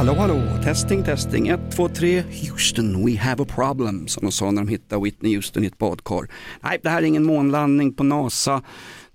Hallå, hallå, testing, testing, 1, 2, 3, Houston, we have a problem, som de sa när de hittade Whitney Houston i ett badkar. Nej, det här är ingen månlandning på NASA.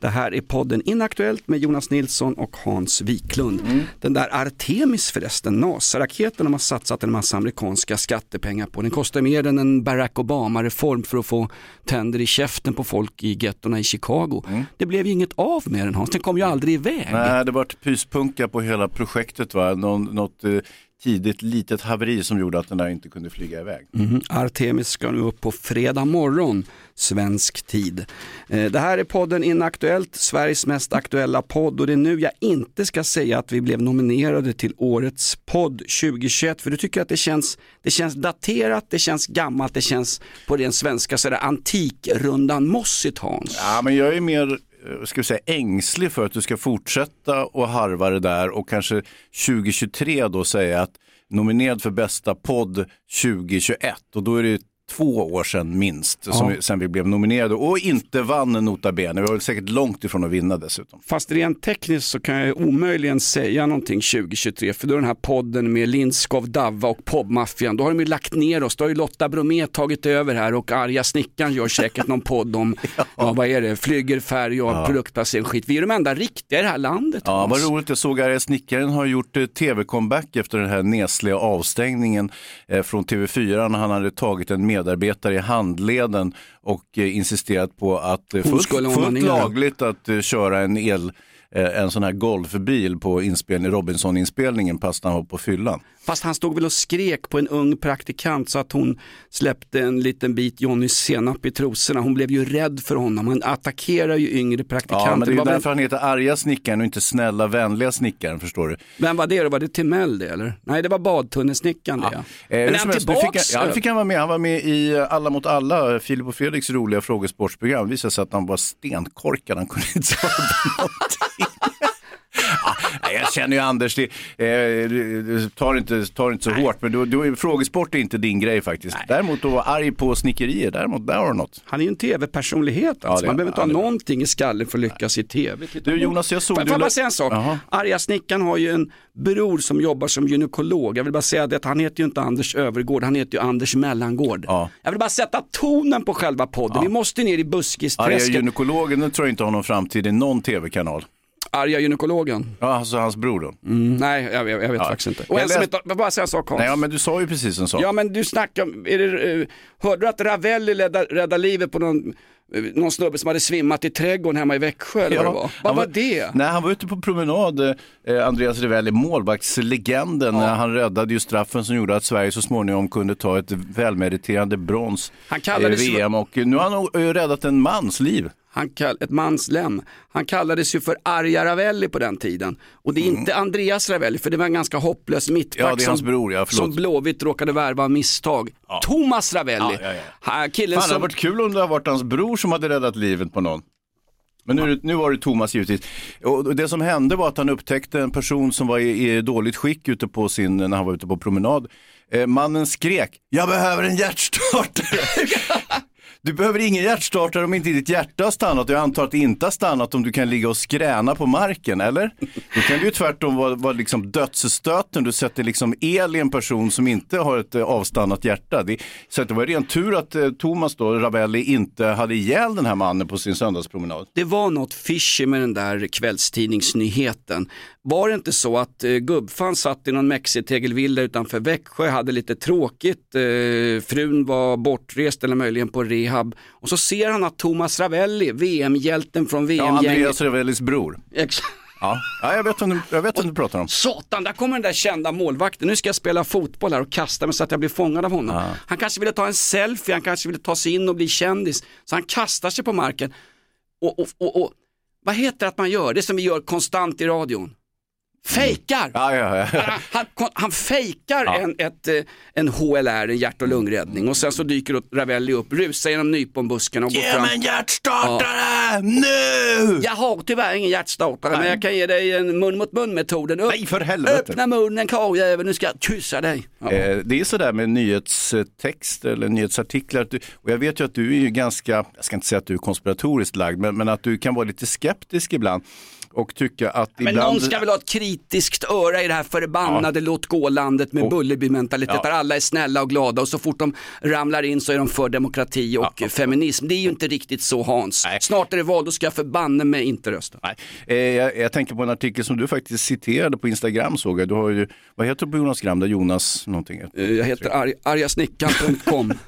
Det här är podden Inaktuellt med Jonas Nilsson och Hans Wiklund. Den där Artemis förresten, NASA-raketen de har satsat en massa amerikanska skattepengar på. Den kostar mer än en Barack Obama-reform för att få tänder i käften på folk i gettorna i Chicago. Det blev ju inget av med den Hans, den kom ju aldrig iväg. Nej, det var pyspunka på hela projektet. Va? Någon, något eh, tidigt litet haveri som gjorde att den där inte kunde flyga iväg. Mhm. Artemis ska nu upp på fredag morgon, svensk tid. Eh, Det här är podden Inaktuellt, Sveriges mest aktuella podd och det är nu jag inte ska säga att vi blev nominerade till årets podd 2021 för du tycker att det känns, det känns daterat, det känns gammalt, det känns på den svenska sådär antikrundan mossigt Hans. Ja, men jag är mer Eh, ska vi säga, ängslig för att du ska fortsätta och harva det där och kanske 2023 då säga att nominerad för bästa podd 2021 och då är det två år sedan minst som vi, sen vi blev nominerade och inte vann nota bene. Vi var väl säkert långt ifrån att vinna dessutom. Fast rent tekniskt så kan jag omöjligen säga någonting 2023 för då är den här podden med Lindskov, Davva och Pobmaffian, då har de ju lagt ner oss, då har ju Lotta Bromé tagit över här och arga snickaren gör säkert någon podd om, ja. vad är det, flyger, färg och produktplacering skit. Vi är de enda riktiga i det här landet. Ja, vad roligt. Jag såg att Snickaren har gjort eh, tv-comeback efter den här nesliga avstängningen eh, från TV4 när han hade tagit en medarbetare i handleden och eh, insisterat på att eh, fullt, fullt lagligt att eh, köra en el en sån här golfbil på inspelning, Robinson-inspelningen fast han var på fyllan. Fast han stod väl och skrek på en ung praktikant så att hon släppte en liten bit Johnny senap i trosorna. Hon blev ju rädd för honom, han attackerar ju yngre praktikanter. Ja, men det är väl- därför han heter arga snickaren och inte snälla vänliga snickaren, förstår du? Vem var det då? Var det Timell det eller? Nej det var badtunnelsnickaren det. Eh, Men är han nu fick tillbaks? han, ja, fick han vara med. Han var med i eh, Alla mot alla, Filip och Fredriks roliga frågesportsprogram. Det visade sig att han var stenkorkad, han kunde inte svara på någonting. Nej, jag känner ju Anders, det, eh, tar inte, tar inte så hårt, men du, du, frågesport är inte din grej faktiskt. Däremot att vara arg på snickerier, däremot där har du något. Han är ju en tv-personlighet. Alltså. Man behöver inte ja, ha någonting i skallen för att lyckas i tv. Du Jonas, jag såg... Får jag bara säga en sak? Jaha. Arga snickaren har ju en bror som jobbar som gynekolog. Jag vill bara säga det att han heter ju inte Anders Övergård, han heter ju Anders Mellangård. Ja. Jag vill bara sätta tonen på själva podden. Vi måste ner i Arga buskisträsket. gynekologen, den tror jag inte har någon framtid i någon tv-kanal. Arga gynekologen? Ja, alltså hans bror då. Mm, nej, jag, jag, jag vet faktiskt inte. Och Jag en som läs- inte, jag vill bara säga en sak Hans. Nej, ja, men du sa ju precis en sak. Ja men du snackar, om- är det, eh, hörde du att Ravelli räddade, räddade livet på någon, eh, någon snubbe som hade svimmat i trädgården hemma i Växjö eller vad det var? Vad han var det? Nej, han var ute på promenad, eh, Andreas Ravelli, målvaktslegenden. Han räddade ju straffen som gjorde att Sverige så småningom kunde ta ett välmeriterande brons Han i kallades ju- VM och nu har han eh, räddat en mans liv. Han kall, ett manslem. Han kallades ju för Arja Ravelli på den tiden. Och det är inte Andreas Ravelli, för det var en ganska hopplös mittback Mm. Ja, det som, bror, ja, som Blåvitt råkade värva av misstag. Thomas Ravelli, Ja, ja, ja. Killen Fan, det som... hade varit kul om det hade varit hans bror som hade räddat livet på någon. Men nu, det- nu var det Thomas givetvis. Och det som hände var att han upptäckte en person som var i, i dåligt skick ute på sin, när han var ute på promenad. Eh, mannen skrek, jag behöver en hjärtstartare. Du behöver ingen hjärtstartare om inte ditt hjärta har stannat. Jag antar att det inte har stannat om du kan ligga och skräna på marken, eller? Då kan det ju tvärtom vara, vara liksom dödsstöten. Du sätter liksom el i en person som inte har ett eh, avstannat hjärta. Det, så att det var ren tur att eh, Thomas då, Ravelli, inte hade ihjäl den här mannen på sin söndagspromenad. Det var något fishy med den där kvällstidningsnyheten. Var det inte så att eh, gubbfan satt i någon mexitegelvilla utanför Växjö, hade lite tråkigt, eh, frun var bortrest eller möjligen på rehab och så ser han att Thomas Ravelli, VM-hjälten från Ja, VM-gänget, Andreas Ravellis bror. Ex- Ja, ja jag vet vem du, jag vet vem du pratar om. Satan, där kommer den där kända målvakten. Nu ska jag spela fotboll här och kasta mig så att jag blir fångad av honom. Han kanske ville ta en selfie, han kanske ville ta sig in och bli kändis. Så han kastar sig på marken. Och, och, och, och vad heter det att man gör? Det som vi gör konstant i radion. Fejkar! Ja, ja, ja. Han, han, han fejkar en, ett, eh, en HLR, en hjärt och lungräddning och sen så dyker Ravelli upp, rusar genom nyponbuskarna och går Ge fram. mig en hjärtstartare nu! Jag har tyvärr ingen hjärtstartare men jag kan ge dig en mun mot mun metoden. Upp, Nej, för helvete. Öppna munnen karljävel, nu ska jag kyssa dig. Eh, Det är sådär med nyhetstext eller nyhetsartiklar. du- Och jag vet ju att du är ju ganska, jag ska inte säga att du är konspiratoriskt lagd, men, men att du kan vara lite skeptisk ibland. Och tycka att Men ibland... någon ska väl ha ett kritiskt öra i det här förbannade låt gå-landet med Och- Bullerby-mentalitet Ja. där alla är snälla och glada och så fort de ramlar in så är de för demokrati och feminism. Det är ju inte riktigt så Hans. Nej. Snart är det val, då ska jag förbanne mig inte rösta. Nej. Eh, jag, jag tänker på en artikel som du faktiskt citerade på Instagram såg jag. Du har ju, vad heter du på Jonas Gram? Där Jonas någonting? Eh, Jag heter Ar argasnickan.com.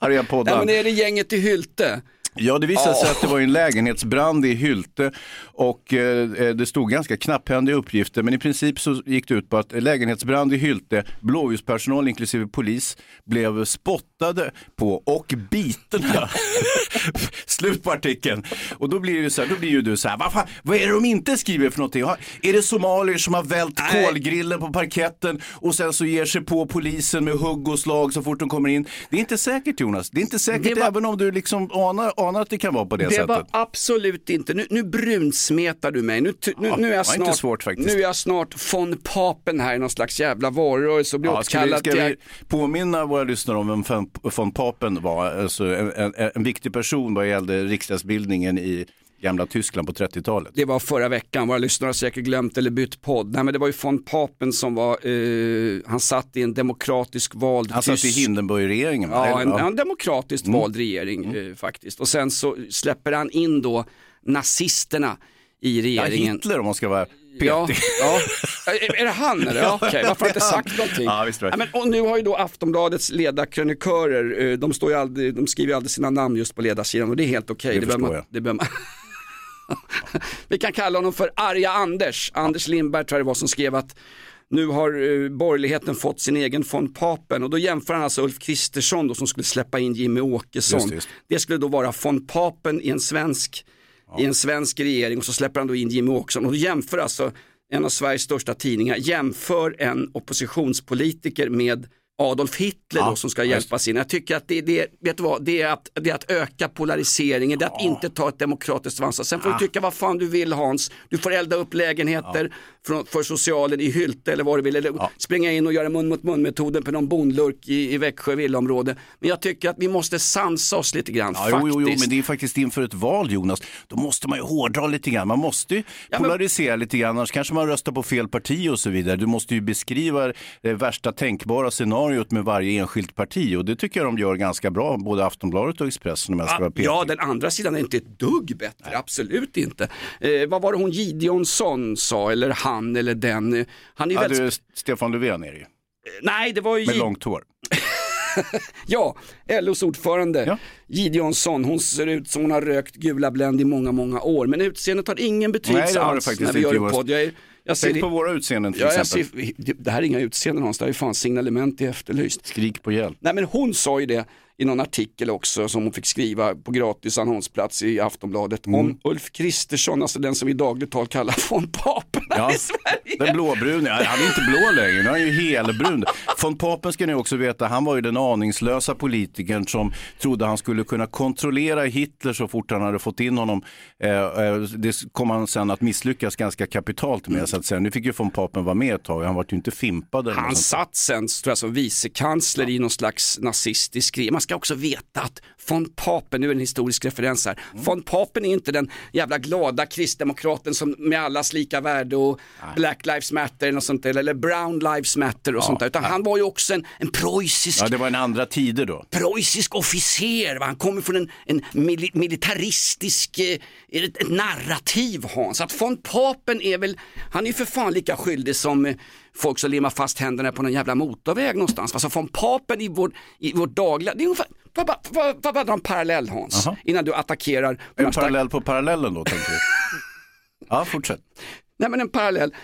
Arga Nej poddar. men är det gänget i Hylte? Ja, det visade sig att det var en lägenhetsbrand i Hylte och eh, det stod ganska knapphändiga uppgifter, men i princip så gick det ut på att lägenhetsbrand i Hylte, blåljuspersonal inklusive polis blev spottade på och bitna. Slut på artikeln. Och då blir, det så här, då blir ju du så här, vad, fan, vad är det de inte skriver för någonting? Är det somalier som har vält Nej. kolgrillen på parketten och sen så ger sig på polisen med hugg och slag så fort de kommer in? Det är inte säkert Jonas, det är inte säkert var- även om du liksom anar, anar att det kan vara på det, Det sättet. var absolut inte, nu, nu brunsmetar du mig. Nu, nu, Ja, nu, är det jag snart, svårt nu är jag snart von Papen här i någon slags jävla valrörelse och blir Ja, ska vi, återkallad ska till... vi påminna våra lyssnare om vem von Papen var? Alltså en, en, en viktig person vad gällde riksdagsbildningen i gamla Tyskland på 30-talet. Det var förra veckan, våra lyssnare har säkert glömt eller bytt podd. Nej men det var ju von Papen som var, eh, han satt i en demokratisk vald Han satt i tysk- Hindenburg-regeringen. Ja, en, en demokratiskt Mm. vald regering eh, faktiskt. Och sen så släpper han in då nazisterna i ja, regeringen. Hitler om man ska vara. Ja, ja. Är, är det han eller? Ja, Okej, varför har jag inte sagt någonting? Ja, visst det. Ja, men, och nu har ju då Aftonbladets ledarkrönikörer, eh, de, står ju aldrig, de skriver ju aldrig sina namn just på ledarsidan och det är helt okej. Det behöver förstår man- det man- Vi kan kalla honom för arga Anders. Anders Lindberg tror jag det var som skrev att nu har eh, borgerligheten fått sin egen von Papen och då jämför han alltså Ulf Kristersson då, som skulle släppa in Jimmy Åkesson. Just det, just Det skulle då vara von Papen i en svensk, i en svensk regering och så släpper han då in Jimmy Åkesson och då jämför alltså en av Sveriges största tidningar, jämför en oppositionspolitiker med Adolf Hitler Ja, då som ska hjälpas in. Jag tycker att det, det, vet du vad, det, är att, det är att öka polariseringen, det är att inte ta ett demokratiskt ansvar. Sen får du tycka vad fan du vill Hans, du får elda upp lägenheter från, för socialen i Hylte eller vad du vill, eller springa in och göra mun mot mun metoden på någon bondlurk i, i Växjö villaområde. Men jag tycker att vi måste sansa oss lite grann Ja, faktiskt. jo, jo, jo, men det är faktiskt inför ett val Jonas, då måste man ju hårdra lite grann. Man måste ju men- polarisera lite grann, annars kanske man röstar på fel parti och så vidare. Du måste ju beskriva det värsta tänkbara scenariot med varje enskilt parti och det tycker jag de gör ganska bra, både Aftonbladet och Expressen om jag ska vara petig. Ja, den andra sidan är inte ett dugg bättre, absolut inte. Eh, vad var det hon Gideonsson sa, eller han eller den? Eh, Han är Ja, väldigt... du, Stefan Löfven är det ju, Nej, det var ju med långt hår. Ja, LOs ordförande Ja. Gideonsson, hon ser ut som hon har rökt gula Blend i många, många år. Men utseendet har ingen betydelse Nej, alls när vi gör en podd. Jag är, jag ser, Tänk på våra utseenden till ja, exempel. ser, det här är inga utseenden Hans, det här är fan signalement i Efterlyst. Skrik på hjälp. Nej men hon sa ju det i någon artikel också som hon fick skriva på gratis annonsplats i Aftonbladet Mm. om Ulf Kristersson, alltså den som vi i dagligt tal kallar von Papen Ja, i Sverige. den blåbruna, han är inte blå längre, nu är han ju helbrun. Von Papen ska ni också veta, han var ju den aningslösa politikern som trodde han skulle kunna kontrollera Hitler så fort han hade fått in honom. Eh, eh, Det kom han sen att misslyckas ganska kapitalt med så att säga. Nu fick ju von Papen vara med ett tag, han var ju inte fimpad. Han satt sen tror jag, som vicekansler i någon slags nazistisk grej. Ska också veta att von Papen, nu är det en historisk referens här, Mm. von Papen är inte den jävla glada kristdemokraten som med allas lika värde och Black Lives Matter och sånt där, eller Brown Lives Matter och sånt där, utan han var ju också en, en preussisk Ja, det var en andra tider då. preussisk officer, va? han kommer från en, en mili- militaristisk eh, ett, ett narrativ Hans. Att von Papen är väl, han är ju för fan lika skyldig som eh, folk som limmar fast händerna på någon jävla motorväg någonstans. Alltså von Papen i vår, i vår dagliga, det är ungefär, får jag bara, dra en parallell Hans, Jaha. innan du attackerar. En parallell på parallellen då, tänker du? Ja, fortsätt. Nej men en parallell.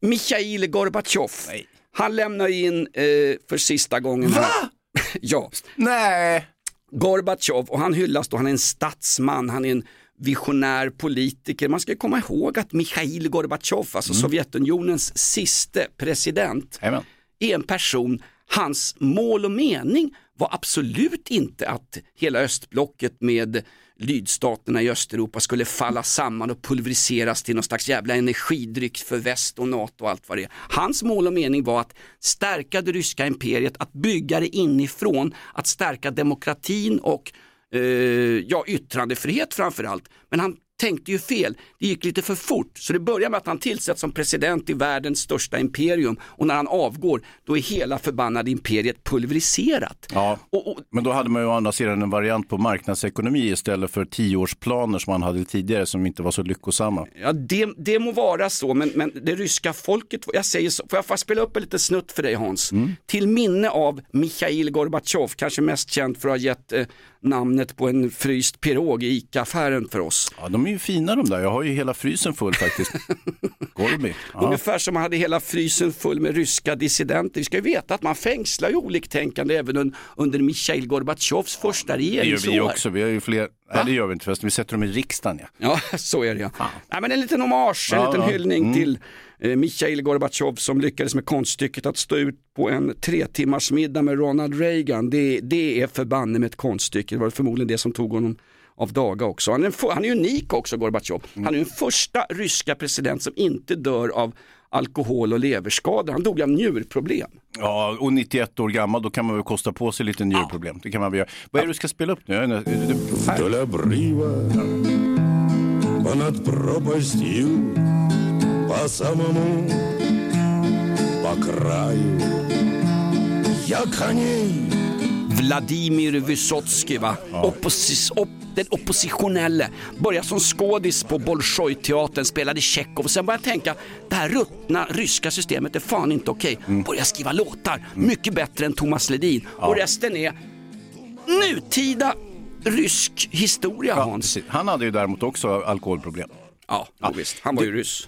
Mikhail Gorbatjov, Nej. han lämnar in eh, för sista gången. Va? ja. Nej. Gorbatjov och han hyllas då, han är en statsman, han är en visionär politiker. Man ska komma ihåg att Mikhail Gorbatjov, alltså Sovjetunionens siste president, Jajamän. är en person, hans mål och mening var absolut inte att hela östblocket med lydstaterna i Östeuropa skulle falla samman och pulveriseras till någon slags jävla energidryck för väst och NATO och allt vad det är. Hans mål och mening var att stärka det ryska imperiet, att bygga det inifrån, att stärka demokratin och eh, ja, yttrandefrihet framförallt. Men han tänkte ju fel, det gick lite för fort. Så det börjar med att han tillsätts som president i världens största imperium och när han avgår då är hela förbannade imperiet pulveriserat. Ja. Och, och, Men då hade man ju å andra sidan en variant på marknadsekonomi istället för tioårsplaner som man hade tidigare som inte var så lyckosamma. Ja, det, det må vara så, men, men det ryska folket, jag säger så, får jag få spela upp en liten snutt för dig Hans? Till minne av Mikhail Gorbatjov, kanske mest känd för att ha gett eh, namnet på en fryst pirog i ICA-affären för oss. Ja, de är ju fina de där. Jag har ju hela frysen full faktiskt. Gorby. Ja. Ungefär som man hade hela frysen full med ryska dissidenter. Vi ska ju veta att man fängslar ju oliktänkande även un, under Mikhail Gorbatjovs första Det gör regeringsår. vi också. Vi har ju fler. Nej, det gör vi inte förresten. Vi sätter dem i riksdagen. Ja. Ja, så är det ja. Nej, men en liten hommage, en Ja, liten ja. hyllning Mm. till Mikhail Gorbatjov som lyckades med konststycket att stå ut på en tre timmars middag med Ronald Reagan. Det, det är förbanne med ett konststycke. Det var förmodligen det som tog honom av daga också. Han är, en, han är unik också Gorbatjov. Han är den första ryska president som inte dör av alkohol och leverskador. Han dog av njurproblem. ja, och 91 år gammal, då kan man väl kosta på sig lite njurproblem. Det kan man väl göra. Vad är det du ska spela upp nu? Är det- По самому По краю Я коней Vladimir Vysotsky, va? Opposis, op, den oppositionelle. Började som skådis på Bolshoi-teatern, spelade Tjechov och sen började jag tänka, det här ruttna ryska systemet är fan inte okej. Började skriva låtar, mycket bättre än Thomas Ledin. Och resten är nutida rysk historia Ja, Hans. precis. Han hade ju däremot också alkoholproblem. Ja, ja. visst. Han var ju ryss.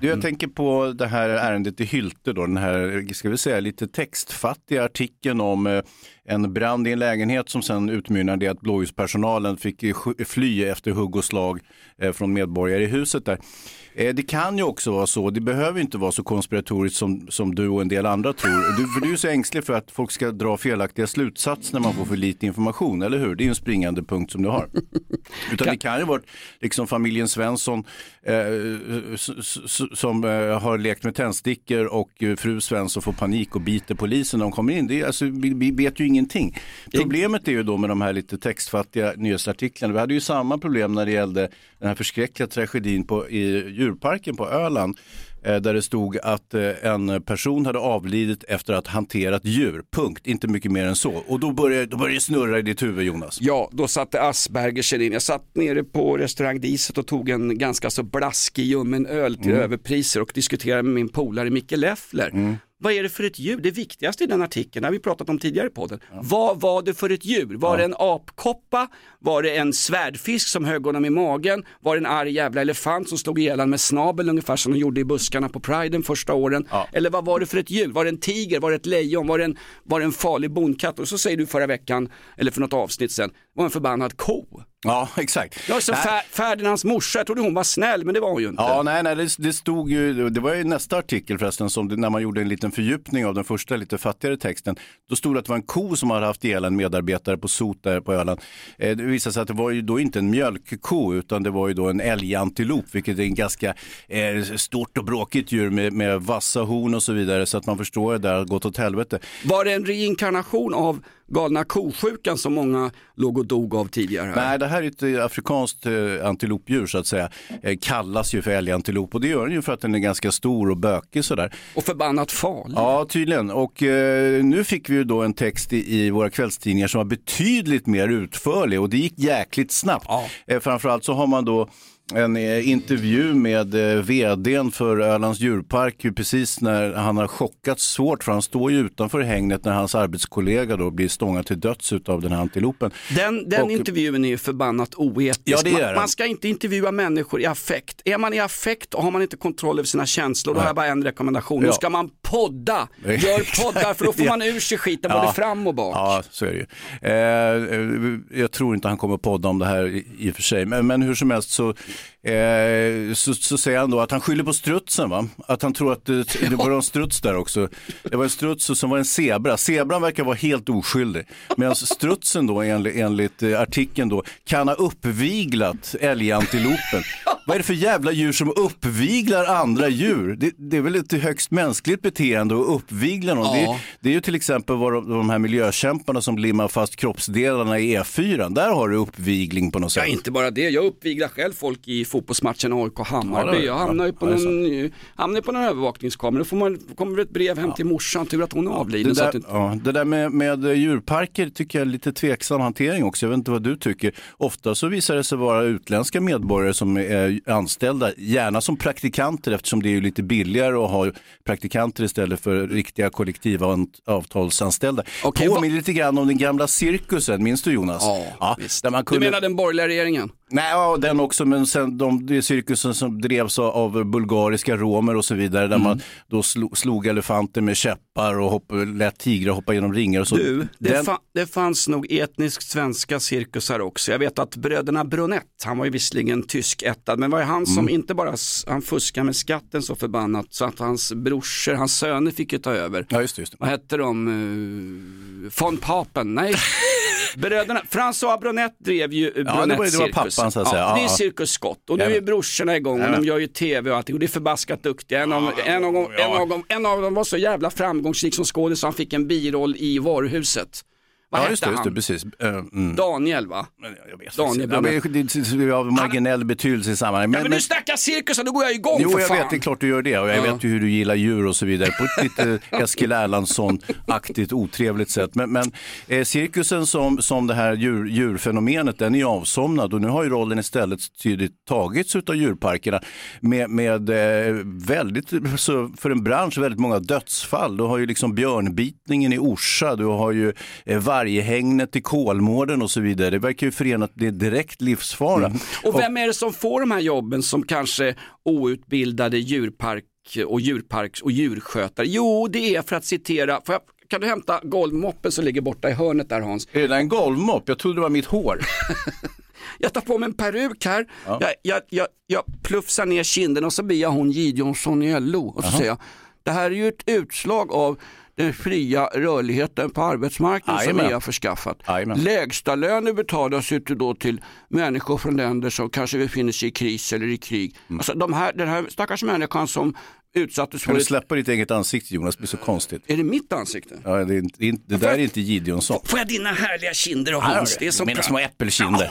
Du, jag tänker på det här ärendet i Hylte, då, den här ska vi säga, lite textfattiga artikeln om eh, en brand i en lägenhet som sen utmynnade i att blåljuspersonalen fick fly efter hugg och slag eh, från medborgare i huset där. Eh, Det kan ju också vara så, det behöver inte vara så konspiratoriskt som, som du och en del andra tror. Du, för du är så ängslig för att folk ska dra felaktiga slutsatser när man får för lite information, eller hur? Det är en springande punkt som du har. Utan det kan ju vara liksom familjen Svensson eh, som eh, har lekt med tändstickor och eh, fru Svensson får panik och biter polisen när de kommer in. Det är, alltså, vi, vi vet ju ingenting. Problemet är ju då med de här lite textfattiga nyhetsartiklarna. Vi hade ju samma problem när det gällde den här förskräckliga tragedin på, i djurparken på Öland. eh, Där det stod att eh, en person hade avlidit efter att ha hanterat djur. Punkt, inte mycket mer än så. Och då började, då började det snurra i ditt huvud Jonas. Ja, då satte Asperger in. Jag satt nere på restaurang Diset och tog en ganska så blaskig ljummen öl till Mm. överpriser och diskuterade med min polare Micke Leffler. Vad är det för ett djur? Det viktigaste i den artikeln, har vi pratat om tidigare i podden. Vad var det för ett djur? Var det en apkoppa? Var det en svärdfisk som högg honom i magen? Var det en arg jävla elefant som slog ihjäl med snabel ungefär som de gjorde i buskarna på priden första åren? Eller vad var det för ett djur? Var det en tiger? Var det ett lejon? Var det en, var det en farlig bondkatt? Och så säger du förra veckan, eller för något avsnitt sen, var en förbannad ko. Ja, exakt. Ja, så. Fer- Ferdinands morsa, jag trodde hon var snäll men det var hon ju inte. Ja, nej, nej, det, det stod ju, det var ju nästa artikel förresten, som det, när man gjorde en liten fördjupning av den första lite fattigare texten. Då stod det att det var en ko som hade haft ihjäl en medarbetare på sot där på Öland. Eh, det visade sig att det var ju då inte en mjölkko, utan det var ju då en älgantilop, vilket är en ganska eh, stort och bråkigt djur med, med vassa horn och så vidare, så att man förstår det där har gått åt helvete. Var det en reinkarnation av galna kosjukan som många låg och dog av tidigare? Nej, det här är ett eh, afrikanskt eh, antilopdjur så att säga. Eh, kallas ju för älgantilop och det gör den ju för att den är ganska stor och bökig sådär. Och förbannat farlig. Ja, tydligen. Och eh, nu fick vi ju då en text i, i våra kvällstidningar som var betydligt mer utförlig och det gick jäkligt snabbt. Eh, framförallt så har man då en eh, intervju med eh, vdn för Ölands djurpark ju precis när han har chockats svårt för han står ju utanför hängnet när hans arbetskollega då blir stångad till döds av den här antilopen. Den, den Och- intervjun är ju förbannat oetisk. Ja, det är man, man ska inte intervjua människor i affekt. Är man i affekt och har man inte kontroll över sina känslor, då har jag bara en rekommendation. Då Ja. ska man podda. Gör poddar för då får man ur sig skiten både Ja. fram och bak. Ja, så är det ju. Eh, jag tror inte han kommer podda om det här i, i och för sig, men, men hur som helst så, eh, så, så säger han då att han skyller på strutsen, va? att han tror att det, det var en struts där också. Det var en struts som var en zebra. Zebran verkar vara helt oskyldig, medan strutsen då enligt, enligt eh, artikeln då kan ha uppviglat älgantilopen. Vad är det för jävla djur som uppviglar andra djur? Det, det är väl ett högst mänskligt beteende att uppvigla någon. Ja. Det, det är ju till exempel vad de, de här miljökämparna som limmar fast kroppsdelarna i E4. Där har du uppvigling på något sätt. Ja, inte bara det. Jag uppviglar själv folk i fotbollsmatchen AIK-Hammarby. Ja, jag hamnar ju på ja, någon, hamnar på någon övervakningskamera. Då får man, kommer ett brev hem till morsan, tur att hon är avliden. Det där, att ja, det där med, med djurparker tycker jag är lite tveksam hantering också. Jag vet inte vad du tycker. Ofta så visar det sig vara utländska medborgare som är anställda, gärna som praktikanter eftersom det är lite billigare att ha praktikanter istället för riktiga kollektivavtalsanställda. Okej, Påminner lite grann om den gamla cirkusen, minns du Jonas? Ja, visst. där man Du kunde... menar den borgerliga regeringen? Nej, ja, den också, men sen de, är cirkusen som drevs av- bulgariska romer och så vidare, där Mm. man då slog, slog elefanter med käppar och hopp, lät tigrar hoppa genom ringar och så. Du, det, den, fa- det fanns nog etniskt svenska cirkusar också. Jag vet att bröderna Brunett, han var ju visserligen tyskättad, men var ju han som Mm. inte bara han fuskade med skatten så förbannat så att hans brorsor, hans söner fick ju ta över. ja, just det. Just det. Vad hette de? Uh, von Papen? Nej. Bröderna, François Brunett drev ju det var ju- det var pappan, så att säga. Ja, Ja, det är ja. Cirkus Scott och nu Ja, är brorsorna igång och Ja. de gör ju tv och allting och det är förbaskat duktiga. En av, en av, dem- en av, en av dem var så jävla framgångsrik som skådis så han fick en biroll i varuhuset. Vad Ja, just det, just det, han? precis. Eh, mm. Daniel va? Jag vet Daniel ja, men det, är av marginell betydelse i sammanhanget. Men, ja, men du snackar cirkus och då går jag igång Jo, för jag fan. vet, det är klart du gör det. Och jag Ja. vet ju hur du gillar djur och så vidare på ett lite Eskil Erlandsson-aktigt otrevligt sätt. Men, men eh, cirkusen som, som det här djur, djurfenomenet, den är ju avsomnad och nu har ju rollen istället tydligt tagits av djurparkerna med, med eh, väldigt, så för en bransch, väldigt många dödsfall. Du har ju liksom björnbitningen i Orsa, du har ju eh, varghägnet i Kolmården och så vidare. Det verkar ju förenat är direkt livsfara. Och vem är det som får de här jobben som kanske outbildade djurpark och djurparks och djurskötare? Jo, det är för att citera, får jag kan du hämta golvmoppen som ligger borta i hörnet där Hans? Är det en golvmopp? Jag trodde det var mitt hår. Jag tar på mig en peruk här, jag, jag, jag, jag pluffsar ner kinden och så blir jag hon Gideonsson i LO. Och så säger jag, det här är ju ett utslag av den fria rörligheten på arbetsmarknaden som Jajamän. vi har förskaffat. Jajamän. Lägsta löner betalas ju då till människor från länder som kanske befinner sig i kris eller i krig. Alltså de här, den här stackars människan som utsattes Kan för du ett... släppa ditt eget ansikte Jonas? Det blir så konstigt. Är det mitt ansikte? Ja, det, är inte- det, är det där är inte Gideonsson. Får jag dina härliga kinder och Hans? Det är som Mina små äppelkinder.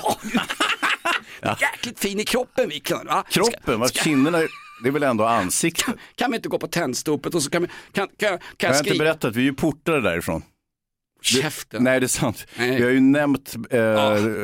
Jäkligt fin i kroppen Wiklund. Kroppen, vad kinderna, det är väl ändå ansiktet? Kan vi inte gå på tändstopet och så kan vi, kan, kan, kan Jag jag har inte berättat, vi är ju portade därifrån. Käften. Nej, det är sant. Nej. Vi har ju nämnt eh,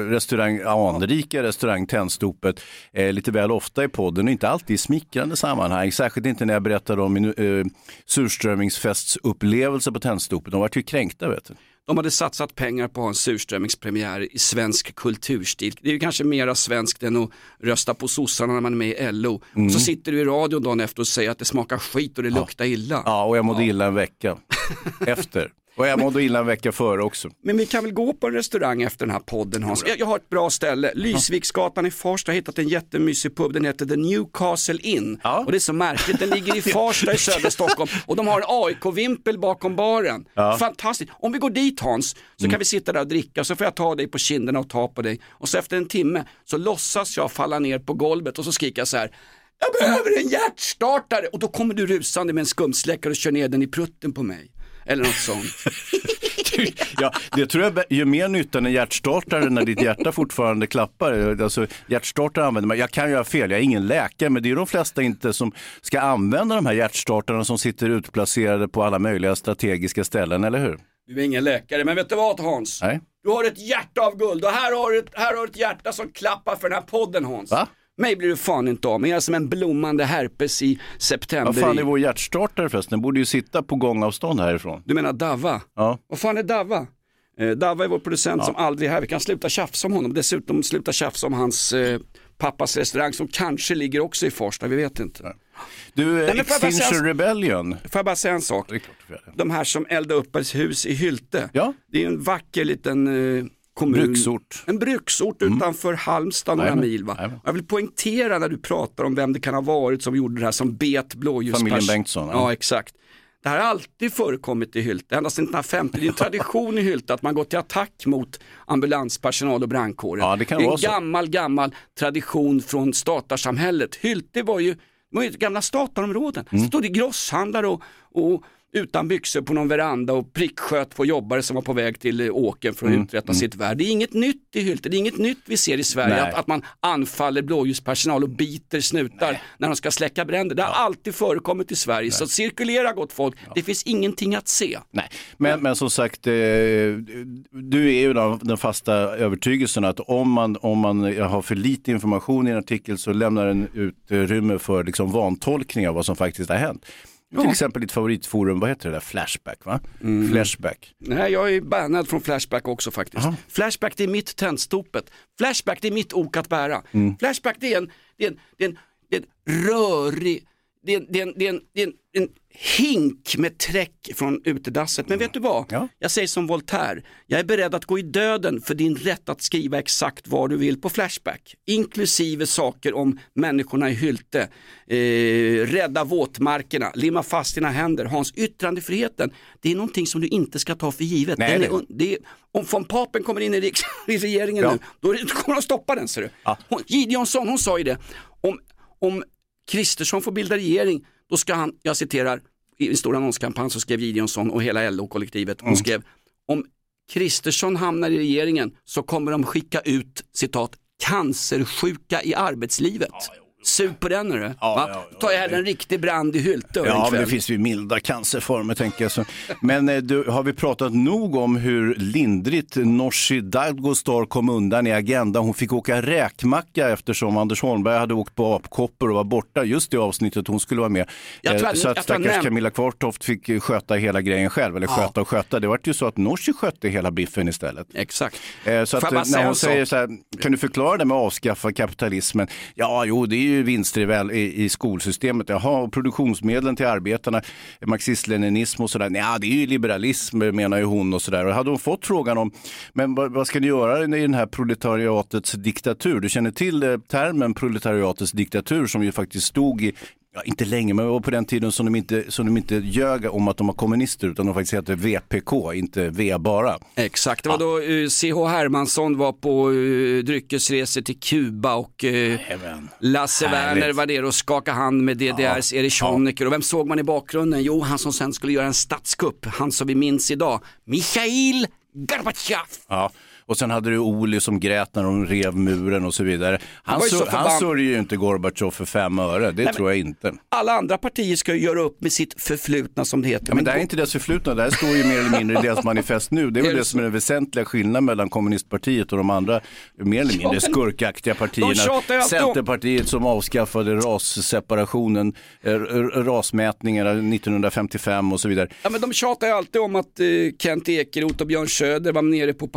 restaurang, anrika restaurang Tändstopet eh, lite väl ofta i podden och inte alltid i smickrande sammanhang. Särskilt inte när jag berättade om min eh, surströmmingsfestsupplevelse på Tändstopet. De vart ju kränkta vet du. De hade satsat pengar på en surströmmingspremiär i svensk kulturstil. Det är ju kanske mera svenskt än att rösta på sossarna när man är med i LO. Och så sitter du i radion dagen efter och säger att det smakar skit och det luktar illa. Ja, och jag mådde illa en vecka efter. Och jag mådde illa en vecka före också. Men vi kan väl gå på en restaurang efter den här podden Hans. Jag, jag har ett bra ställe. Lysviksgatan i Farsta har hittat en jättemysig pub. Den heter The Newcastle Inn. Ja. Och det är så märkligt. Den ligger i Farsta i södra Stockholm. Och de har en AIK-vimpel bakom baren. Fantastiskt. Om vi går dit Hans så kan vi sitta där och dricka. Så får jag ta dig på kinderna och ta på dig. Och så efter en timme så låtsas jag falla ner på golvet och så skriker jag så här. Jag behöver en hjärtstartare! Och då kommer du rusande med en skumsläckare och kör ner den i prutten på mig. Eller något sånt. Ja, det tror jag gör mer nytta än en hjärtstartare när ditt hjärta fortfarande klappar. Alltså, hjärtstartare använder man, jag kan göra fel, jag är ingen läkare, men det är de flesta inte som ska använda de här hjärtstartarna som sitter utplacerade på alla möjliga strategiska ställen, eller hur? Du är ingen läkare, men vet du vad Hans? Nej. Du har ett hjärta av guld och här har du ett, här har du ett hjärta som klappar för den här podden Hans. Va? Mig blir du fan inte av med, jag är som en blommande herpes i september. Vad fan är vår hjärtstartare förresten? Den borde ju sitta på gångavstånd härifrån. Du menar Dava? Ja. Vad fan är Dava? Eh, Dava är vår producent som aldrig är här, vi kan sluta tjafsa om honom. Dessutom sluta tjafsa om hans eh, pappas restaurang som kanske ligger också i Farsta, vi vet inte. Du, men får jag bara Extinction säga- Rebellion. Får jag bara säga en sak? Du. De här som eldar upp ett hus i Hylte, Ja. det är en vacker liten eh, kommun. Bruksort. En bruksort utanför Halmstad några mil. Va? Jag vill poängtera när du pratar om vem det kan ha varit som gjorde det här som bet blåljuspers. Familjen Bengtsson, ja. Ja. exakt. Det här har alltid förekommit i Hylte, ända sedan 1950. Det är en tradition i Hylte att man går till attack mot ambulanspersonal och brandkåren. Ja, det kan är en vara så. gammal, gammal tradition från statarsamhället. Hylte var ju, var ju gamla statarområden. Mm. Så stod det grosshandlare och, och utan byxor på någon veranda och pricksköt på jobbare som var på väg till eh, åkern för att Mm, uträtta sitt värv. Det är inget nytt i Hylte, det är inget nytt vi ser i Sverige, Nej. att, att man anfaller blåljuspersonal och biter snutar när de ska släcka bränder. Det har alltid förekommit i Sverige, så cirkulera gott folk, det finns ingenting att se. Nej, men, men som sagt, eh, du är ju den, den fasta övertygelsen att om man, om man har för lite information i en artikel så lämnar den utrymme för liksom vantolkning av vad som faktiskt har hänt. Till exempel ditt favoritforum, vad heter det där, Flashback va? Mm. Flashback. Nej, jag är bannad från Flashback också faktiskt. Flashback det är mitt tändstopet. Flashback det är mitt ok att bära. Mm. Flashback det är en, det är en, det är en, det är en rörig, det är en, det är en, det är en, det är en, en hink med träck från utedasset. Men vet du vad? Ja. Jag säger som Voltaire, jag är beredd att gå i döden för din rätt att skriva exakt vad du vill på Flashback. Inklusive saker om människorna i Hylte, eh, rädda våtmarkerna, limma fast dina händer, Hans, yttrandefriheten. Det är någonting som du inte ska ta för givet. Nej, nej. är, det är, om von Papen kommer in i, riks, i regeringen Ja. nu, det- då kommer de stoppa den. Ser du. Ja. Hon, Gideonsson, hon sa ju det, om, om Kristersson får bilda regering, då ska han, jag citerar, i en stor annonskampanj så skrev Gideonsson och hela LO-kollektivet, hon skrev, om Kristersson hamnar i regeringen så kommer de skicka ut, citat, cancersjuka i arbetslivet. Sug på den hörru. Ja, ja, ja, Tar jag hellre en riktig brand i Hylte Ja, men det finns ju milda cancerformer tänker jag. Så. Men eh, du, har vi pratat nog om hur lindrigt Nooshi Dadgostar kom undan i Agenda? Hon fick åka räkmacka eftersom Anders Holmberg hade åkt på apkoppor och var borta just det avsnittet hon skulle vara med. Jag tror Eh, så att jag stackars näm- Camilla Kvartoft fick eh, sköta hela grejen själv, eller sköta och sköta. Det var ju så att Nooshi skötte hela biffen istället. Exakt. Så att, jag när hon säger sak? så här, kan du förklara det med att avskaffa kapitalismen? Ja, jo, det är ju vinster i, väl, i, i skolsystemet. Jaha, och produktionsmedlen till arbetarna, marxist-leninism och sådär. Ja, det är ju liberalism menar ju hon och sådär. Och hade hon fått frågan om, men vad, vad ska ni göra i den här proletariatets diktatur? Du känner till eh, termen proletariatets diktatur som ju faktiskt stod i Ja, inte länge, men på den tiden som de, inte, som de inte ljög om att de var kommunister utan de faktiskt hette VPK, inte V bara. Exakt, det var då eh, C.H. Hermansson var på uh, dryckesresor till Kuba och uh, Lasse Härligt. Werner var där och skakade hand med DDRs Erich Honecker. Och vem såg man i bakgrunden? Jo, han som sen skulle göra en statskupp, han som vi minns idag, Mikhail Gorbatjov. Ja. Och sen hade du Oli som grät när de rev muren och så vidare. Han, ju så han sörjer ju inte Gorbatjov för fem öre, det tror jag inte. Alla andra partier ska ju göra upp med sitt förflutna som det heter. Ja, men det här är inte deras förflutna, det här står ju mer eller mindre i deras manifest nu. Det är väl det som är den väsentliga skillnaden mellan kommunistpartiet och de andra mer eller mindre skurkaktiga partierna. Centerpartiet som avskaffade rasseparationen, eh, rasmätningarna 1955 och så vidare. Ja men de tjatar ju alltid om att eh, Kent Ekeroth och Björn Söder var nere på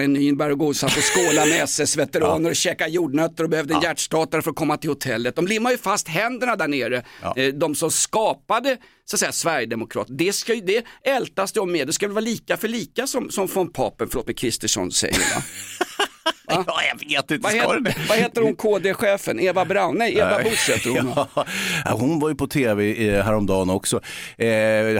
i Nürnberg och satt och skålade med SS-veteraner och käkade jordnötter och behövde en hjärtstartare för att komma till hotellet. De limmar ju fast händerna där nere. Eh, de som skapade så att säga Sverigedemokrat, det, ska ju, det ältas om med. Det ska väl vara lika för lika som, som von Papen, förlåt mig, Kristersson säger va? Ja, jag vet inte. Vad heter, vad heter hon KD-chefen? Eva Braun? Nej, Eva Busch heter hon. Ja, hon var ju på tv eh, häromdagen också. Eh,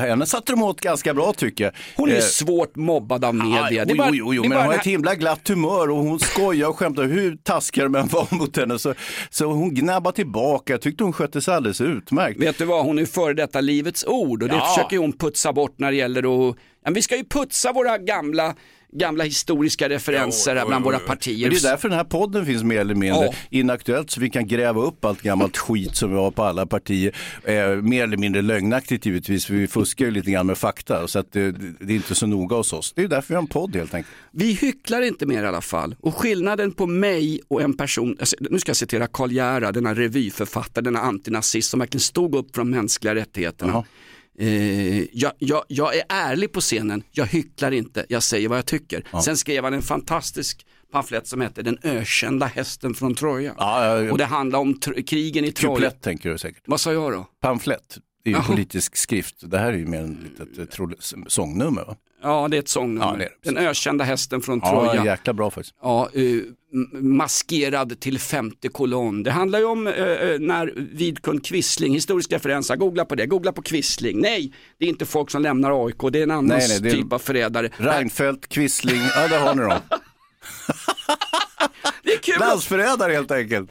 henne satte de åt ganska bra tycker jag. Hon är Eh, svårt mobbad av media. Ja, Det jo, bara- jo, jo, är men bara hon har ett himla glatt humör och hon skojar och skämtar hur taskiga de än var mot henne. Så, så hon gnabbade tillbaka. Jag tyckte hon skötte sig alldeles utmärkt. Vet du vad, hon är före detta Livets Ord och det Ja. försöker hon putsa bort när det gäller att, vi ska ju putsa våra gamla, gamla historiska referenser här bland våra partier. Men det är därför den här podden finns mer eller mindre Ja. inaktuellt så vi kan gräva upp allt gammalt skit som vi har på alla partier. Eh, mer eller mindre lögnaktigt givetvis för vi fuskar ju lite grann med fakta så att det, det är inte så noga hos oss. Det är därför vi har en podd helt enkelt. Vi hycklar inte mer i alla fall. Och skillnaden på mig och en person, alltså, nu ska jag citera Karl Gerhard, denna revyförfattare, denna antinazist som verkligen stod upp för de mänskliga rättigheterna. Jaha. Eh, jag, jag, jag är ärlig på scenen, jag hycklar inte, jag säger vad jag tycker. Sen skrev han en fantastisk pamflett som heter Den ökända hästen från Troja. Ja, ja, ja. Och det handlar om krigen i Troja. Kuplett tänker du säkert. Vad sa jag då? Pamflett. Det är ju en politisk skrift. Det här är ju mer en litet eh, sångnummer va? Ja, det är ett sångnummer. Ja, det är det. Den ökända hästen från Ja, Troja. jäkla bra faktiskt. Ja, eh, maskerad till femte kolonn. Det handlar ju om eh, när Vidkun Quisling, historisk referens, googla på det, googla på Quisling. Nej, det är inte folk som lämnar AIK, det är en annan Nej, nej, typ av förrädare. Reinfeldt, Quisling, ja där har ni dem. Det är kul! Landsförrädare helt enkelt.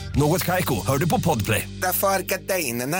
Något Kaiko, hör du på Podplay. Därför är gardinerna.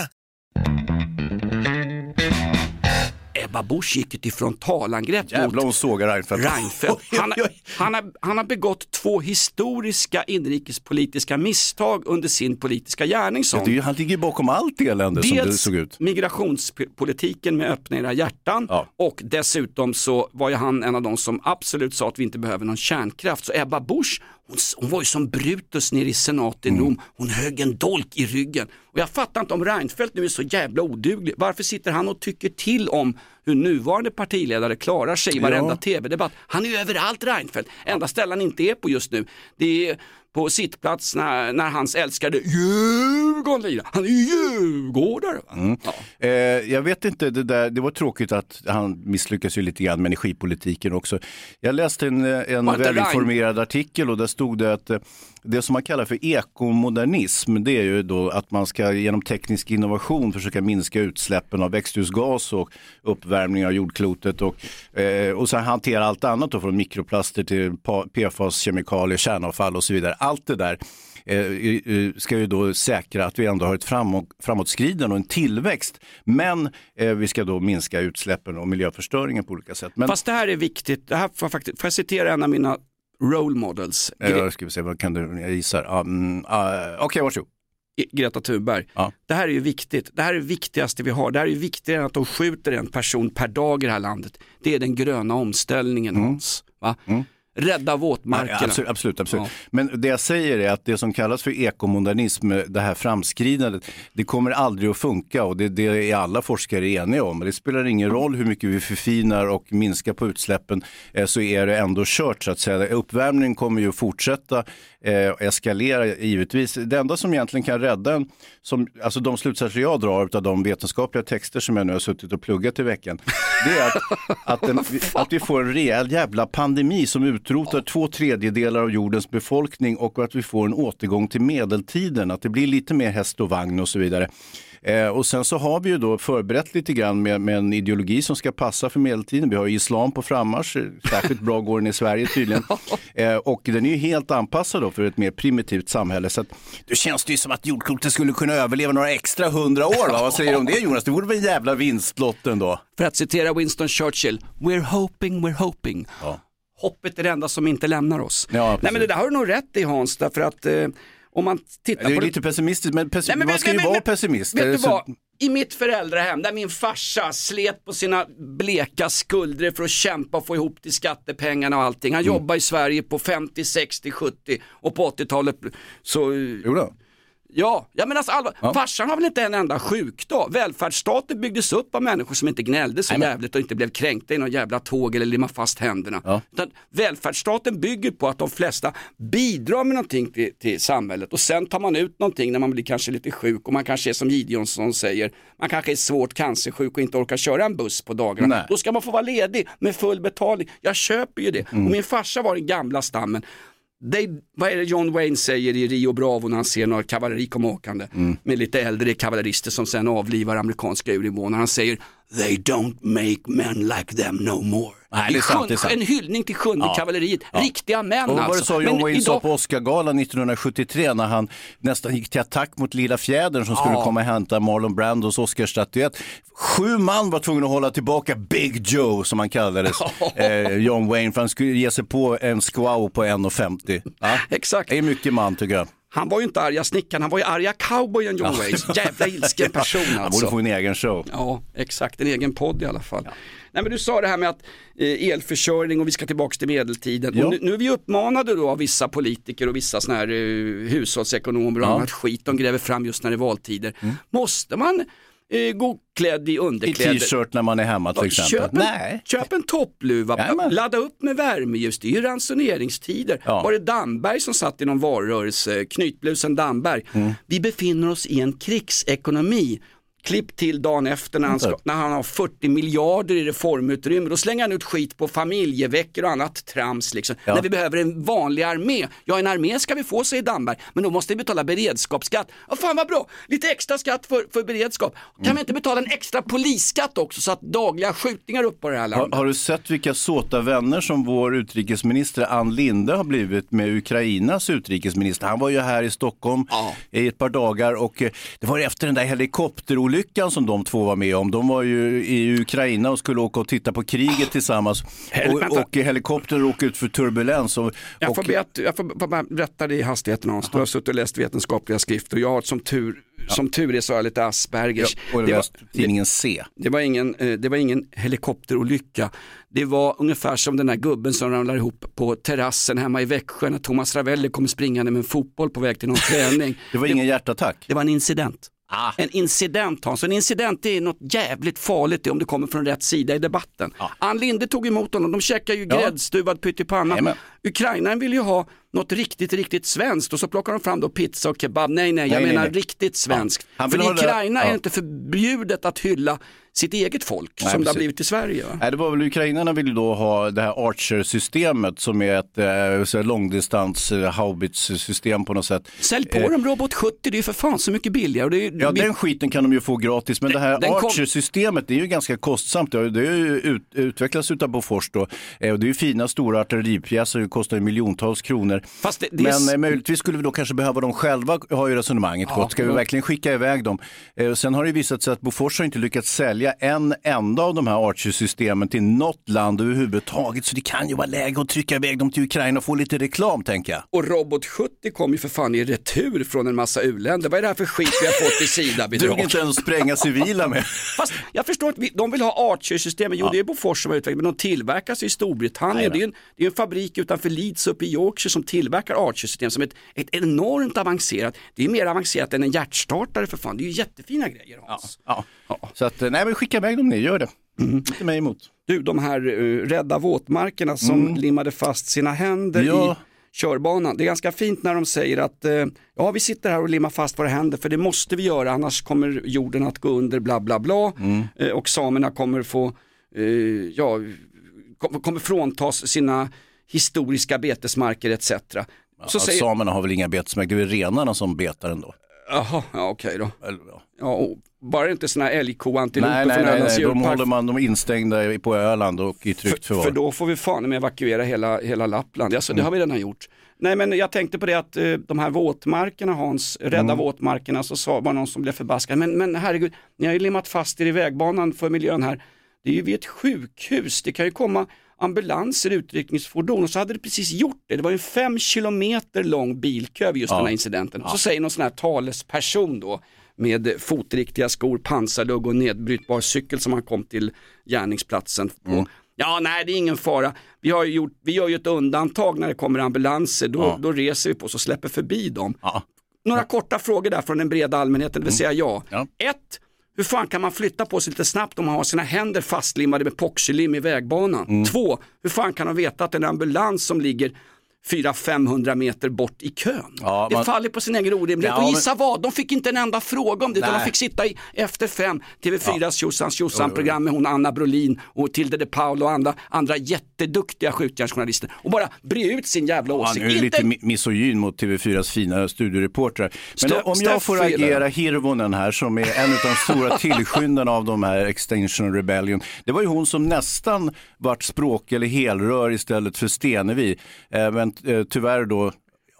Ebba Busch gick ju till frontalangrepp Jävlar mot sågar Reinfeldt. Reinfeldt. Han, oj. han, har, han har begått två historiska inrikespolitiska misstag under sin politiska gärning. sa hon. det är ju- Han ligger bakom allt elände som det såg ut. migrationspolitiken med öppna era hjärtan Ja. och dessutom så var ju han en av de som absolut sa att vi inte behöver någon kärnkraft. Så Ebba Busch, hon, hon var ju som Brutus nere i senaten i Mm. Rom, hon högg en dolk i ryggen. Och jag fattar inte om Reinfeldt nu är så jävla oduglig, varför sitter han och tycker till om hur nuvarande partiledare klarar sig i varenda Ja. tv-debatt. Han är ju överallt Reinfeldt, enda ställen han inte är på just nu. Det är på sittplats när, när hans älskade Djurgården lirar. Han är ju djurgårdare. Mm. Eh, jag vet inte, det, där, det var tråkigt att han misslyckas ju lite grann med energipolitiken också. Jag läste en, eh, en välinformerad artikel och där stod det att eh, det som man kallar för ekomodernism, det är ju då att man ska genom teknisk innovation försöka minska utsläppen av växthusgas och uppvärmning av jordklotet och, eh, och sen hantera allt annat då från mikroplaster till PFAS-kemikalier, kärnavfall och så vidare. Allt det där eh, ska ju då säkra att vi ändå har ett framåt, framåtskridande och en tillväxt. Men eh, vi ska då minska utsläppen och miljöförstöringen på olika sätt. Men, Fast det här är viktigt, det här får, jag faktiskt, får jag citera en av mina role models, eh, jag ska vi se, vad kan du, jag gissar. Mm, ah, Okej, varsågod. Greta Thunberg. Ja. Det här är ju viktigt, det här är det viktigaste vi har. Det här är viktigare än att de skjuter en person per dag i det här landet. Det är den gröna omställningen Hans. Va? Rädda våtmarkerna. Ja, absolut, absolut. absolut. Ja. Men det jag säger är att det som kallas för ekomodernism, det här framskridandet, det kommer aldrig att funka och det, det är alla forskare eniga om. Det spelar ingen roll hur mycket vi förfinar och minskar på utsläppen eh, så är det ändå kört så att säga. Uppvärmningen kommer ju att fortsätta eh, eskalera givetvis. Det enda som egentligen kan rädda en, som, alltså de slutsatser jag drar av de vetenskapliga texter som jag nu har suttit och pluggat i veckan, det är att, att, en, att vi får en rejäl jävla pandemi som utrotar två tredjedelar av jordens befolkning och att vi får en återgång till medeltiden, att det blir lite mer häst och vagn och så vidare. Eh, och sen så har vi ju då förberett lite grann med, med en ideologi som ska passa för medeltiden. Vi har ju islam på frammarsch, särskilt bra går den i Sverige tydligen. Eh, och den är ju helt anpassad då för ett mer primitivt samhälle. Så att, då känns det ju som att jordklotet skulle kunna överleva några extra hundra år. Va? Vad säger du om det Jonas? Det vore väl en jävla vinstlott ändå? För att citera Winston Churchill, we're hoping, we're hoping. Hoppet är det enda som inte lämnar oss. Ja, Nej men det där har du nog rätt i Hans, därför att eh, om man tittar Det är på lite pessimistiskt, men, pessim- Nej, men- man ska men- ju men- vara pessimist. Vet Det du så- vad? I mitt föräldrahem där min farsa slet på sina bleka skuldror för att kämpa och få ihop till skattepengarna och allting. Han Mm. jobbade i Sverige på 50, 60, 70 och på 80-talet så Jodå. Ja, ja men alltså allvar, farsan har väl inte en enda sjukdag. Välfärdsstaten byggdes upp av människor som inte gnällde så jävligt och inte blev kränkta i någon jävla tåg eller limma fast händerna. Utan välfärdsstaten bygger på att de flesta bidrar med någonting till, till samhället och sen tar man ut någonting när man blir kanske lite sjuk och man kanske är som Gideonsson säger, man kanske är svårt cancersjuk och inte orkar köra en buss på dagarna. Nej. Då ska man få vara ledig med full betalning. Jag köper ju det. Mm. Och min farsa var den gamla stammen. Det, vad är det John Wayne säger i Rio Bravo när han ser några kavalleri komma åkande Mm. med lite äldre kavallerister som sen avlivar amerikanska urinvånare. Han säger They don't make men like them no more. Nej, det är sant, det är sant. En hyllning till sjunde Ja. kavalleriet, riktiga män Och vad var det alltså. så John Wayne sa idag- på Oscargalan 1973 när han nästan gick till attack mot Lilla Fjädern som skulle Ja. komma och hämta Marlon Brandos Oscarsstatyett. Sju man var tvungna att hålla tillbaka Big Joe som han kallades, eh, John Wayne, för han skulle ge sig på en squaw på 1,50. Ja. Exakt. Det är mycket man tycker jag. Han var ju inte arga snickaren, han var ju arga cowboyen John Wayne. Jävla ilsken person Han borde alltså. få en egen show. Ja, exakt, en egen podd i alla fall. Nej men du sa det här med att eh, elförsörjning och vi ska tillbaka till medeltiden. Ja. Nu, nu är vi uppmanade då av vissa politiker och vissa sådana här eh, hushållsekonomer och Ja. annat skit de gräver fram just när det är valtider. Måste man eh, gå klädd i I underkläder? t-shirt när man är hemma till exempel. Köp en, Nej. köp en toppluva, Jajamän. ladda upp med värmeljus, det är ju ransoneringstider. Ja. Var det Damberg som satt i någon valrörelse, knytblusen Damberg. Mm. Vi befinner oss i en krigsekonomi. Klipp till dagen efter när han, ska, när han har 40 miljarder i reformutrymme. Då slänger han ut skit på familjeveckor och annat trams. Liksom. Ja. När vi behöver en vanlig armé. Ja, en armé ska vi få, säger Damberg. Men då måste vi betala beredskapsskatt. Ja, fan vad bra, lite extra skatt för, för beredskap. Kan Mm. vi inte betala en extra polisskatt också så att dagliga skjutningar upp på det här Har, landet? har du sett vilka såta vänner som vår utrikesminister Ann Linde har blivit med Ukrainas utrikesminister? Han var ju här i Stockholm Ja. i ett par dagar och eh, det var efter den där helikopterolyckan som de två var med om. De var ju i Ukraina och skulle åka och titta på kriget tillsammans Hel- och, och helikoptern råkade ut för turbulens. Och, Jag får, och, be att, jag får bara berätta det i hastigheten Hans. Du har suttit och läst vetenskapliga skrifter och jag har som tur, som tur är så har jag lite ja, Aspergers. och det, var, läst tidningen C. det, var ingen, eh, det var ingen helikopterolycka. Det var ungefär som den där gubben som ramlar ihop på terrassen hemma i Växjö när Thomas Ravelli kommer springande med en fotboll på väg till någon träning. Det var ingen hjärtattack. Det var en incident. Ah. En incident Hans, en incident är något jävligt farligt om det kommer från rätt sida i debatten. Ann Linde tog emot honom, de käkade ju Ja. gräddstuvad pyttipanna. Ukrainaren vill ju ha något riktigt, riktigt svenskt och så plockar de fram då pizza och kebab. Nej, nej, jag Nej, menar nej. riktigt svenskt. Han För i ha det- Ukraina är ja. det inte förbjudet att hylla sitt eget folk Nej, som det har precis. blivit i Sverige. Va? Nej, det var väl ukrainarna ville då ha det här Archer-systemet som är ett eh, här långdistans eh, haubits-system på något sätt. Sälj på Eh, dem Robot 70, det är ju för fan så mycket billigare. Det är, Ja, vi- den skiten kan de ju få gratis, men det här den kom- Archer-systemet det är ju ganska kostsamt. Det det har ju ut, utvecklats utav Bofors då. Eh, och det är ju fina stora artilleripjäser, det kostar ju miljontals kronor. Fast det- det är men s- eh, möjligtvis skulle vi då kanske behöva dem själva, har ju resonemanget Ja, gått. Ska vi ja. verkligen skicka iväg dem? Eh, sen har det visat sig att Bofors har inte lyckats sälja en enda av de här Archer-systemen till något land överhuvudtaget. Så det kan ju vara läge att trycka iväg dem till Ukraina och få lite reklam, tänker jag. Och Robot 70 kom ju för fan i retur från en massa u-länder. Vad är det här för skit vi har fått i Sida-bidrag? Drog inte ens spränga civila med. Fast jag förstår att vi, de vill ha Archer-systemet, jo det är Bofors som har utvecklat men de tillverkas i Storbritannien. Det är, en, det är en fabrik utanför Leeds uppe i Yorkshire som tillverkar Archer-system som är ett, ett enormt avancerat, det är mer avancerat än en hjärtstartare för fan, det är ju jättefina grejer Hans. Ja. Så att, eh, nej men skicka iväg dem ni, gör det. Mm. Inte mig emot. Du, de här uh, rädda våtmarkerna som limmade fast sina händer Mm. Ja. i körbanan. Det är ganska fint när de säger att eh, ja, vi sitter här och limmar fast våra händer för det måste vi göra annars kommer jorden att gå under bla bla bla Mm. eh, och samerna kommer få eh, ja, kom- kommer fråntas sina historiska betesmarker etc. Så Så säger, Samerna har väl inga betesmarker, det är renarna som betar ändå. jaha, ja okej då. Ja. Ja, bara inte sådana här älgkoantiloper Nej, nej, från nej, nej. de håller man de instängda på Öland och i tryggt För, förvar. för då får vi fan med evakuera hela, hela Lappland. Alltså, Det har vi redan gjort. Nej men jag tänkte på det att eh, de här våtmarkerna Hans, rädda våtmarkerna, så sa var någon som blev förbaskad. Men, men herregud, ni har ju limmat fast er i vägbanan för miljön här. Det är ju vid ett sjukhus, det kan ju komma ambulanser, utryckningsfordon och så hade det precis gjort det. Det var en fem kilometer lång bilkö vid just Ja. den här incidenten. Och så säger någon sån här talesperson då med fotriktiga skor, pansarlugg och nedbrytbar cykel som han kom till gärningsplatsen på. Ja, nej det är ingen fara. Vi, har ju gjort, vi gör ju ett undantag när det kommer ambulanser, då, Ja. då reser vi på oss och släpper förbi dem. Ja. Några korta frågor där från den breda allmänheten, det vill säga ja. Ja. Ett, hur fan kan man flytta på sig lite snabbt om man har sina händer fastlimmade med epoxylim i vägbanan? Mm. Två, hur fan kan de veta att en ambulans som ligger 400-500 meter bort i kön. Ja, det man- faller på sin egen orimlighet. Ja, och men- gissa vad, de fick inte en enda fråga om det, utan de fick sitta i Efter fem, TV4s Tjosans Tjosan-program med hon Anna Brolin och Tilde de Paul och andra, andra jätteduktiga skjutjärnsjournalister och bara bre ut sin jävla Ja, åsikt. nu är det Inte- lite mi- misogyn mot TV4s fina studioreportrar. Men Stö- om jag får agera Hirvonen här som är en av de stora tillskyndarna av de här Extinction Rebellion. Det var ju hon som nästan vart språk eller helrör istället för Stenevi. Eh, Men Eh, tyvärr då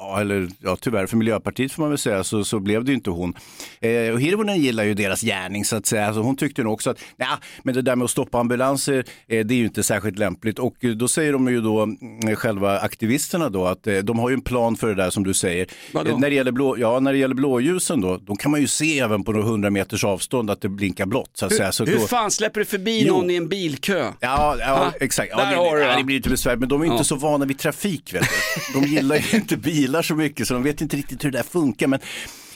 Ja, eller ja, tyvärr för Miljöpartiet får man väl säga så, så blev det inte hon. Eh, och Hirvonen gillar ju deras gärning så att säga. Alltså, hon tyckte nog också att ja, men det där med att stoppa ambulanser eh, det är ju inte särskilt lämpligt. Och eh, då säger de ju då mm, själva aktivisterna då att eh, de har ju en plan för det där som du säger. Eh, när, det gäller blå, ja, när det gäller blåljusen då, då kan man ju se även på några hundra meters avstånd att det blinkar blått. Så att säga. Så Hur då, fan släpper du förbi Jo. någon i en bilkö? Ja, ja exakt. Ja, där det, har du ja, det. det blir lite besvärligt, men de är inte så vana vid trafik. Vet du. De gillar ju inte bilar så mycket, så de vet inte riktigt hur det där funkar. Men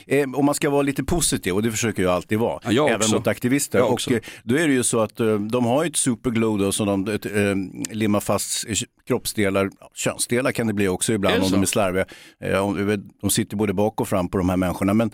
eh, om man ska vara lite positiv, och det försöker jag alltid vara, Ja, jag även också. mot aktivister. Jag och också. eh, då är det ju så att eh, de har ett superglue då, som de eh, limmar fast kroppsdelar, könsdelar kan det bli också ibland om så? de är slarviga. De sitter både bak och fram på de här människorna. Men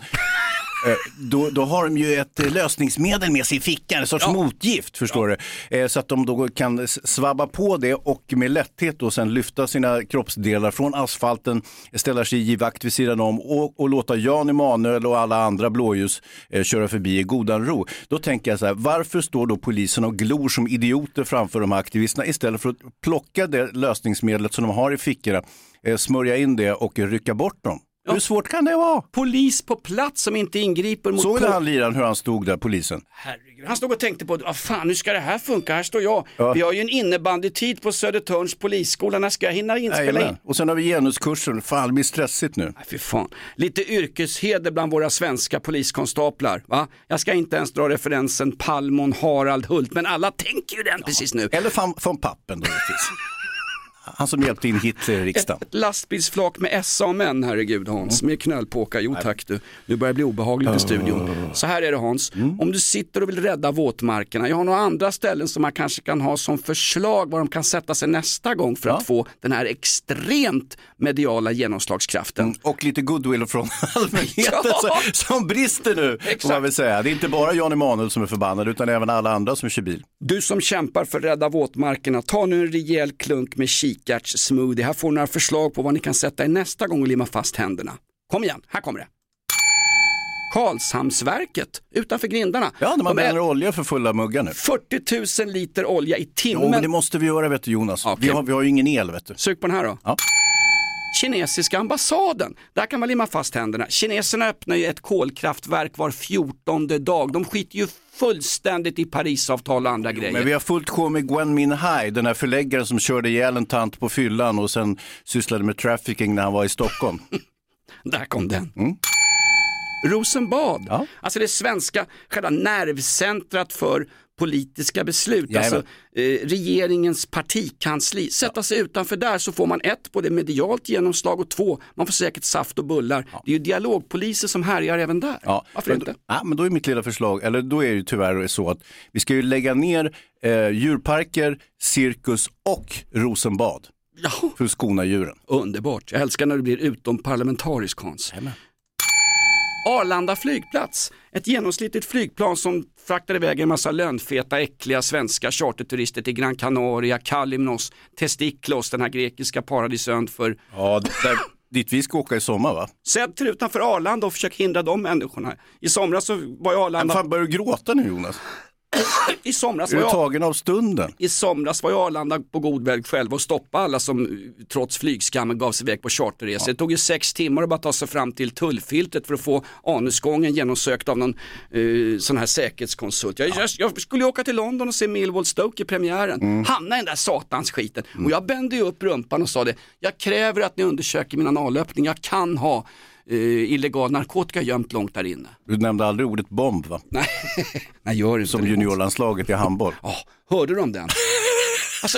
Då, då har de ju ett eh, lösningsmedel med sig i fickan, en sorts motgift förstår du. Eh, Så att de då kan svabba på det och med lätthet då sen lyfta sina kroppsdelar från asfalten, ställa sig i givakt vid sidan om och, och låta Jan Emanuel och alla andra blåljus eh, köra förbi i godan ro. Då tänker jag så här, varför står då polisen och glor som idioter framför de här aktivisterna istället för att plocka det lösningsmedlet som de har i fickorna, eh, smörja in det och rycka bort dem? Hur svårt kan det vara? Polis på plats som inte ingriper mot Såg du han liraren hur han stod där, polisen? Herregud. Han stod och tänkte på, ah, fan hur ska det här funka? Här står jag. Ja. Vi har ju en innebandytid på Södertörns polisskola. När ska jag hinna inspela in? Och sen har vi genuskursen, fan det blir stressigt nu. Nej, fy fan. Lite yrkesheder bland våra svenska poliskonstaplar. Va? Jag ska inte ens dra referensen Palmon Harald Hult, men alla tänker ju den precis nu. Eller van, van Pappen då. Han som hjälpte in Hitler i riksdagen. Ett lastbilsflak med SA-män, herregud Hans, Mm. med knölpåkar. Jo tack du, nu börjar det bli obehagligt i studion. Så här är det Hans, Mm. om du sitter och vill rädda våtmarkerna, jag har några andra ställen som man kanske kan ha som förslag var de kan sätta sig nästa gång för att få den här extremt mediala genomslagskraften. Och lite goodwill från allmänheten Ja. som- brister nu. Exakt. man väl säga. Det är inte bara Jan Emanuel som är förbannad utan även alla andra som kör bil. Du som kämpar för att rädda våtmarkerna, ta nu en rejäl klunk med kikärtssmoothie. Här får du några förslag på vad ni kan sätta i nästa gång och limma fast händerna. Kom igen, här kommer det. Karlshamnsverket utanför grindarna. Ja, när man bränner olja för fulla muggar nu. 40 000 liter olja i Jo, timmen. men det måste vi göra vet du Jonas. Okej. Vi, har, vi har ju ingen el vet du. Sug på den här då. Ja. Kinesiska ambassaden, där kan man limma fast händerna. Kineserna öppnar ju ett kolkraftverk var fjortonde dag. De skiter ju fullständigt i Parisavtal och andra grejer. Men vi har fullt sjå med Gwen Min Hai, den här förläggaren som körde ihjäl en tant på fyllan och sen sysslade med trafficking när han var i Stockholm. Där kom den. Rosenbad, Ja. alltså det svenska själva nervcentrat för politiska beslut, Jajamän. alltså eh, regeringens partikansli. Sätta sig utanför där så får man ett, både medialt genomslag och två, man får säkert saft och bullar. Det är ju dialogpoliser som härjar även där. Ja, Varför men, inte? Ja, men då är mitt lilla förslag, eller då är det ju tyvärr så att vi ska ju lägga ner eh, djurparker, cirkus och Rosenbad Ja, för att skona djuren. underbart. Jag älskar när det blir utomparlamentarisk Hans. Arlanda flygplats, ett genomsnittligt flygplan som fraktar iväg en massa lönfeta, äckliga svenska charterturister till Gran Canaria, Kalimnos, Testiklos, den här grekiska paradisön för Ja, där, dit vi ska åka i sommar va? Sätt er utanför Arlanda och försök hindra de människorna. I somras så var ju Men Arlanda, fan börjar du gråta nu Jonas? I somras var jag, tagen av stunden? i somras var ju Arlanda på god väg själv och stoppa alla som trots flygskammen gav sig iväg på charterresor. Det tog ju sex timmar att bara ta sig fram till tullfiltret för att få anusgången genomsökt av någon eh, sån här säkerhetskonsult. Jag, jag, jag skulle åka till London och se Millwall Stoke i premiären, Mm. hamna i den där satans skiten. Och jag bände ju upp rumpan och sa det, jag kräver att ni undersöker min analöppning, jag kan ha eh, illegal narkotika gömt långt där inne. Du nämnde aldrig ordet bomb va? Nej, Nej gör inte Som det. juniorlandslaget i handboll. Ja, hörde du om den? Alltså,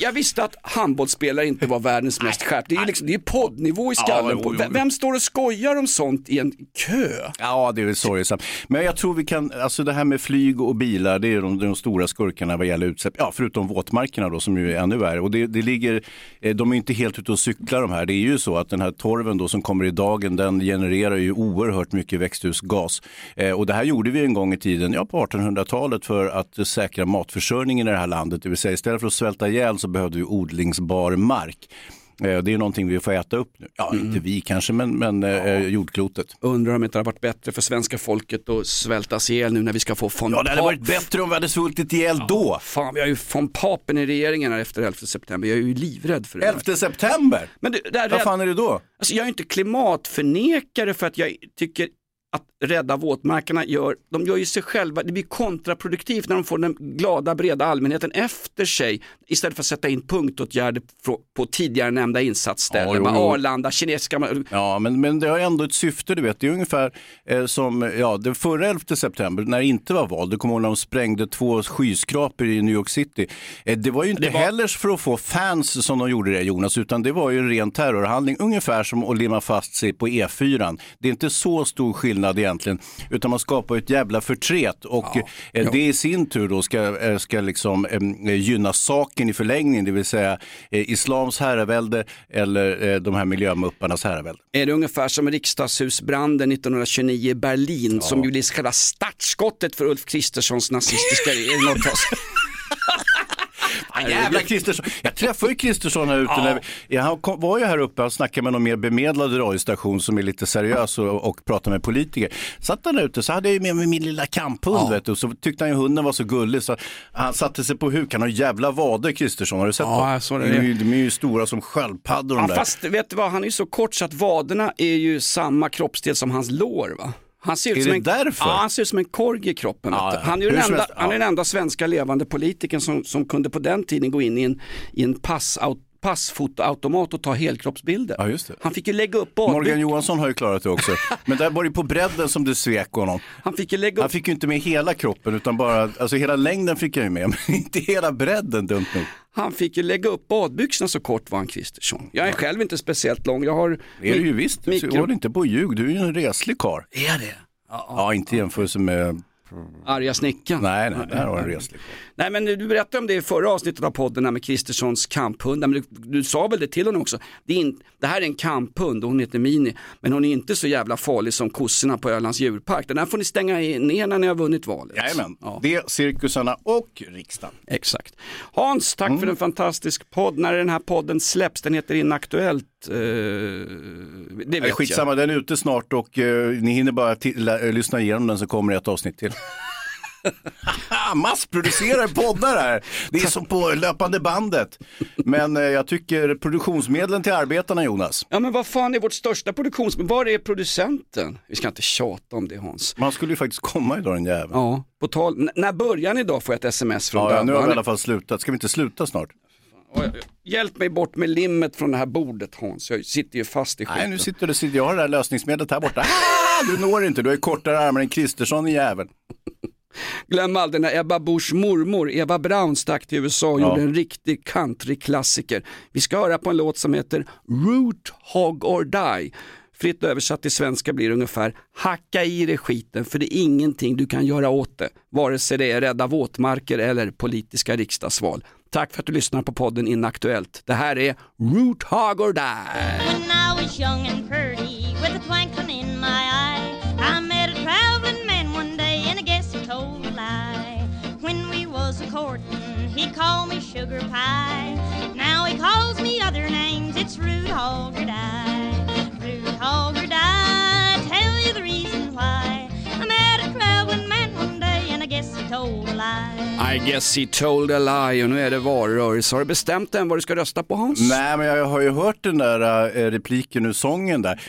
jag visste att handbollsspelare inte var världens mest skärpta. Det är ju liksom, det är poddnivå i skallen. jo, på. Vem- Vem står och skojar om sånt i en kö? Ja, det är väl sorgesamt. Men jag tror vi kan, alltså det här med flyg och bilar, det är de, de stora skurkarna vad gäller utsläpp. Ja, förutom våtmarkerna då som ju är ännu värre. Och det, det ligger, eh, de är inte helt ute och cyklar de här. Det är ju så att den här torven då som kommer i dagen, den genererar ju oerhört mycket växthusgas. Eh, och det här gjorde vi en gång i tiden, ja på 1800-talet för att säkra matförsörjningen i det här landet. Det vill säga istället för att svälta ihjäl så behövde vi odlingsbar mark. Eh, Det är någonting vi får äta upp nu. Ja, inte vi kanske, men, men eh, jordklotet. Undrar om det inte hade varit bättre för svenska folket att svältas ihjäl nu när vi ska få von Ja, det hade varit bättre om vi hade svultit ihjäl då. Fan, vi har ju von Papen i regeringen här efter 11 september. Jag är ju livrädd för det. där. 11 september? Men det här Vad fan är det då? Alltså jag är inte klimatförnekare för att jag tycker att rädda våtmarkerna gör, de gör ju sig själva, det blir kontraproduktivt när de får den glada breda allmänheten efter sig istället för att sätta in punktåtgärder på, på tidigare nämnda insatsställen, Ja, jo, med jo. Arlanda, kinesiska, Ja, men, men det har ändå ett syfte, du vet. Det är ungefär eh, som ja, den förra 11 september när det inte var val. Du kommer ihåg när de sprängde två skyskrapor i New York City. Eh, det var ju inte Det var- heller för att få fans som de gjorde det, Jonas, utan det var ju en ren terrorhandling. Ungefär som att limma fast sig på E4. Det är inte så stor skillnad egentligen, utan man skapar ett jävla förtret och eh, det i sin tur då ska, eh, ska liksom eh, gynna saken i förlängningen, det vill säga islams herravälde eller de här miljömupparnas herravälde. är det ungefär som riksdagshusbranden 1929 i Berlin som ju blir själva startskottet för Ulf Kristerssons nazistiska av- Jävla Kristersson. Jag träffade ju Kristersson här ute. När vi, ja, han kom, var ju här uppe och snackade med någon mer bemedlad radiostation som är lite seriös och, och pratar med politiker. Satt han där ute så hade jag ju med mig min lilla kamphund vet du, och så tyckte han ju hunden var så gullig så han satte sig på huk. Han har jävla vader Kristersson, har du sett Ja, jag såg det. De är ju- De är ju stora som sköldpaddor de Ja, där. fast vet du vad, han är ju så kort så att vaderna är ju samma kroppsdel som hans lår va? Han ser ut Är som en, därför? Ja, han ser ut som en korg i kroppen. Ja, ja. Han är den enda, han är den enda svenska levande politikern som, som kunde på den tiden gå in i en, i en pass, passfotoautomat och ta helkroppsbilder. Ja, just det. Han fick ju lägga upp badbyxor. Morgan Johansson har ju klarat det också. Men där var det på bredden som det svek honom. Han fick ju lägga Han upp fick ju inte med hela kroppen utan bara, alltså hela längden fick jag ju med, men inte hela bredden dumt nog. Han fick ju lägga upp badbyxorna så kort var han Kristersson. Jag är själv inte speciellt lång. Jag har Det är du ju visst, mikro- håll inte på och ljug, du är ju en reslig karl. Är det? Ja, inte i jämförelse med, Arga snickaren. nej, nej, där har du en reslig. Nej men du berättade om det i förra avsnittet av podden här med Kristerssons kamphund. Men du, du sa väl det till honom också. Det, in, det här är en kamphund och hon heter Mini. Men hon är inte så jävla farlig som kossorna på Ölands djurpark. Den här får ni stänga ner när ni har vunnit valet. Jajamän, Ja. det, cirkusarna och riksdagen. Exakt. Hans, tack Mm. för en fantastisk podd. När den här podden släpps, den heter Inaktuellt. Eh, det vet skitsamma, den är ute snart och eh, ni hinner bara lyssna igenom den så kommer det ett avsnitt till. Massproducerar poddar här. Det är som på löpande bandet. Men eh, jag tycker produktionsmedlen till arbetarna Jonas. Ja men vad fan är vårt största produktions... Var är producenten? Vi ska inte tjata om det Hans. Man skulle ju faktiskt komma idag den jäveln. Ja, på tal... N- när ni idag får jag ett sms från Ja, ja, nu har vi i alla fall slutat. Ska vi inte sluta snart? Hjälp mig bort med limmet från det här bordet Hans, jag sitter ju fast i skiten. Nej, nu sitter du, sitter- jag har det här lösningsmedlet här borta. Ah, du når inte, du har ju kortare armar än Kristersson i jäveln. Glöm aldrig när Ebba Buschs mormor Eva Braun stack till USA och Ja. gjorde en riktig countryklassiker. Vi ska höra på en låt som heter Root Hog or Die. Fritt översatt till svenska blir det ungefär hacka i dig skiten för det är ingenting du kan göra åt det. Vare sig det är rädda våtmarker eller politiska riksdagsval. Tack för att du lyssnar på podden Inaktuellt. Det här är Root Hog or Die. When I was young and pretty, with a twinkling in my eye, I met a traveling man one day, and I guess he told a lie. When we was a courting, he called me sugar pie. Now he calls me other names. It's rude hog or die, rude hog I guess he told a lie och nu är det valrörelse. Har du bestämt än vad du ska rösta på Hans? Nej, men jag har ju hört den där äh, repliken ur sången där.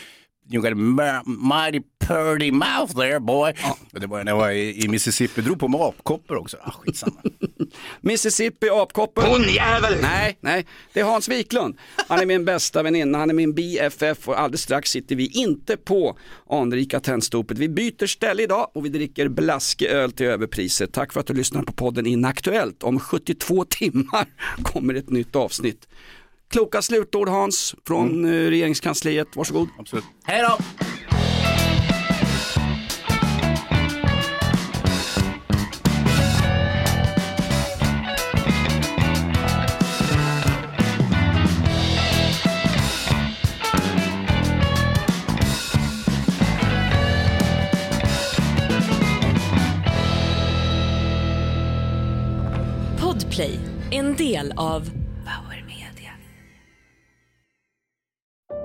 You got a mighty purty mouth there boy. Det var när jag var i, i Mississippi, drog på mig apkoppor också. Ah, skitsamma. Mississippi, apkoppor. Hon jävel! Nej, nej, det är Hans Wiklund. Han är min bästa väninna, han är min BFF och alldeles strax sitter vi inte på anrika tändstopet. Vi byter ställe idag och vi dricker blaskig till överpriset. Tack för att du lyssnar på podden Inaktuellt. Om 72 timmar kommer ett nytt avsnitt. Kloka slutord Hans från eh, regeringskansliet, varsågod. Absolut. Hej då! Podplay, en del av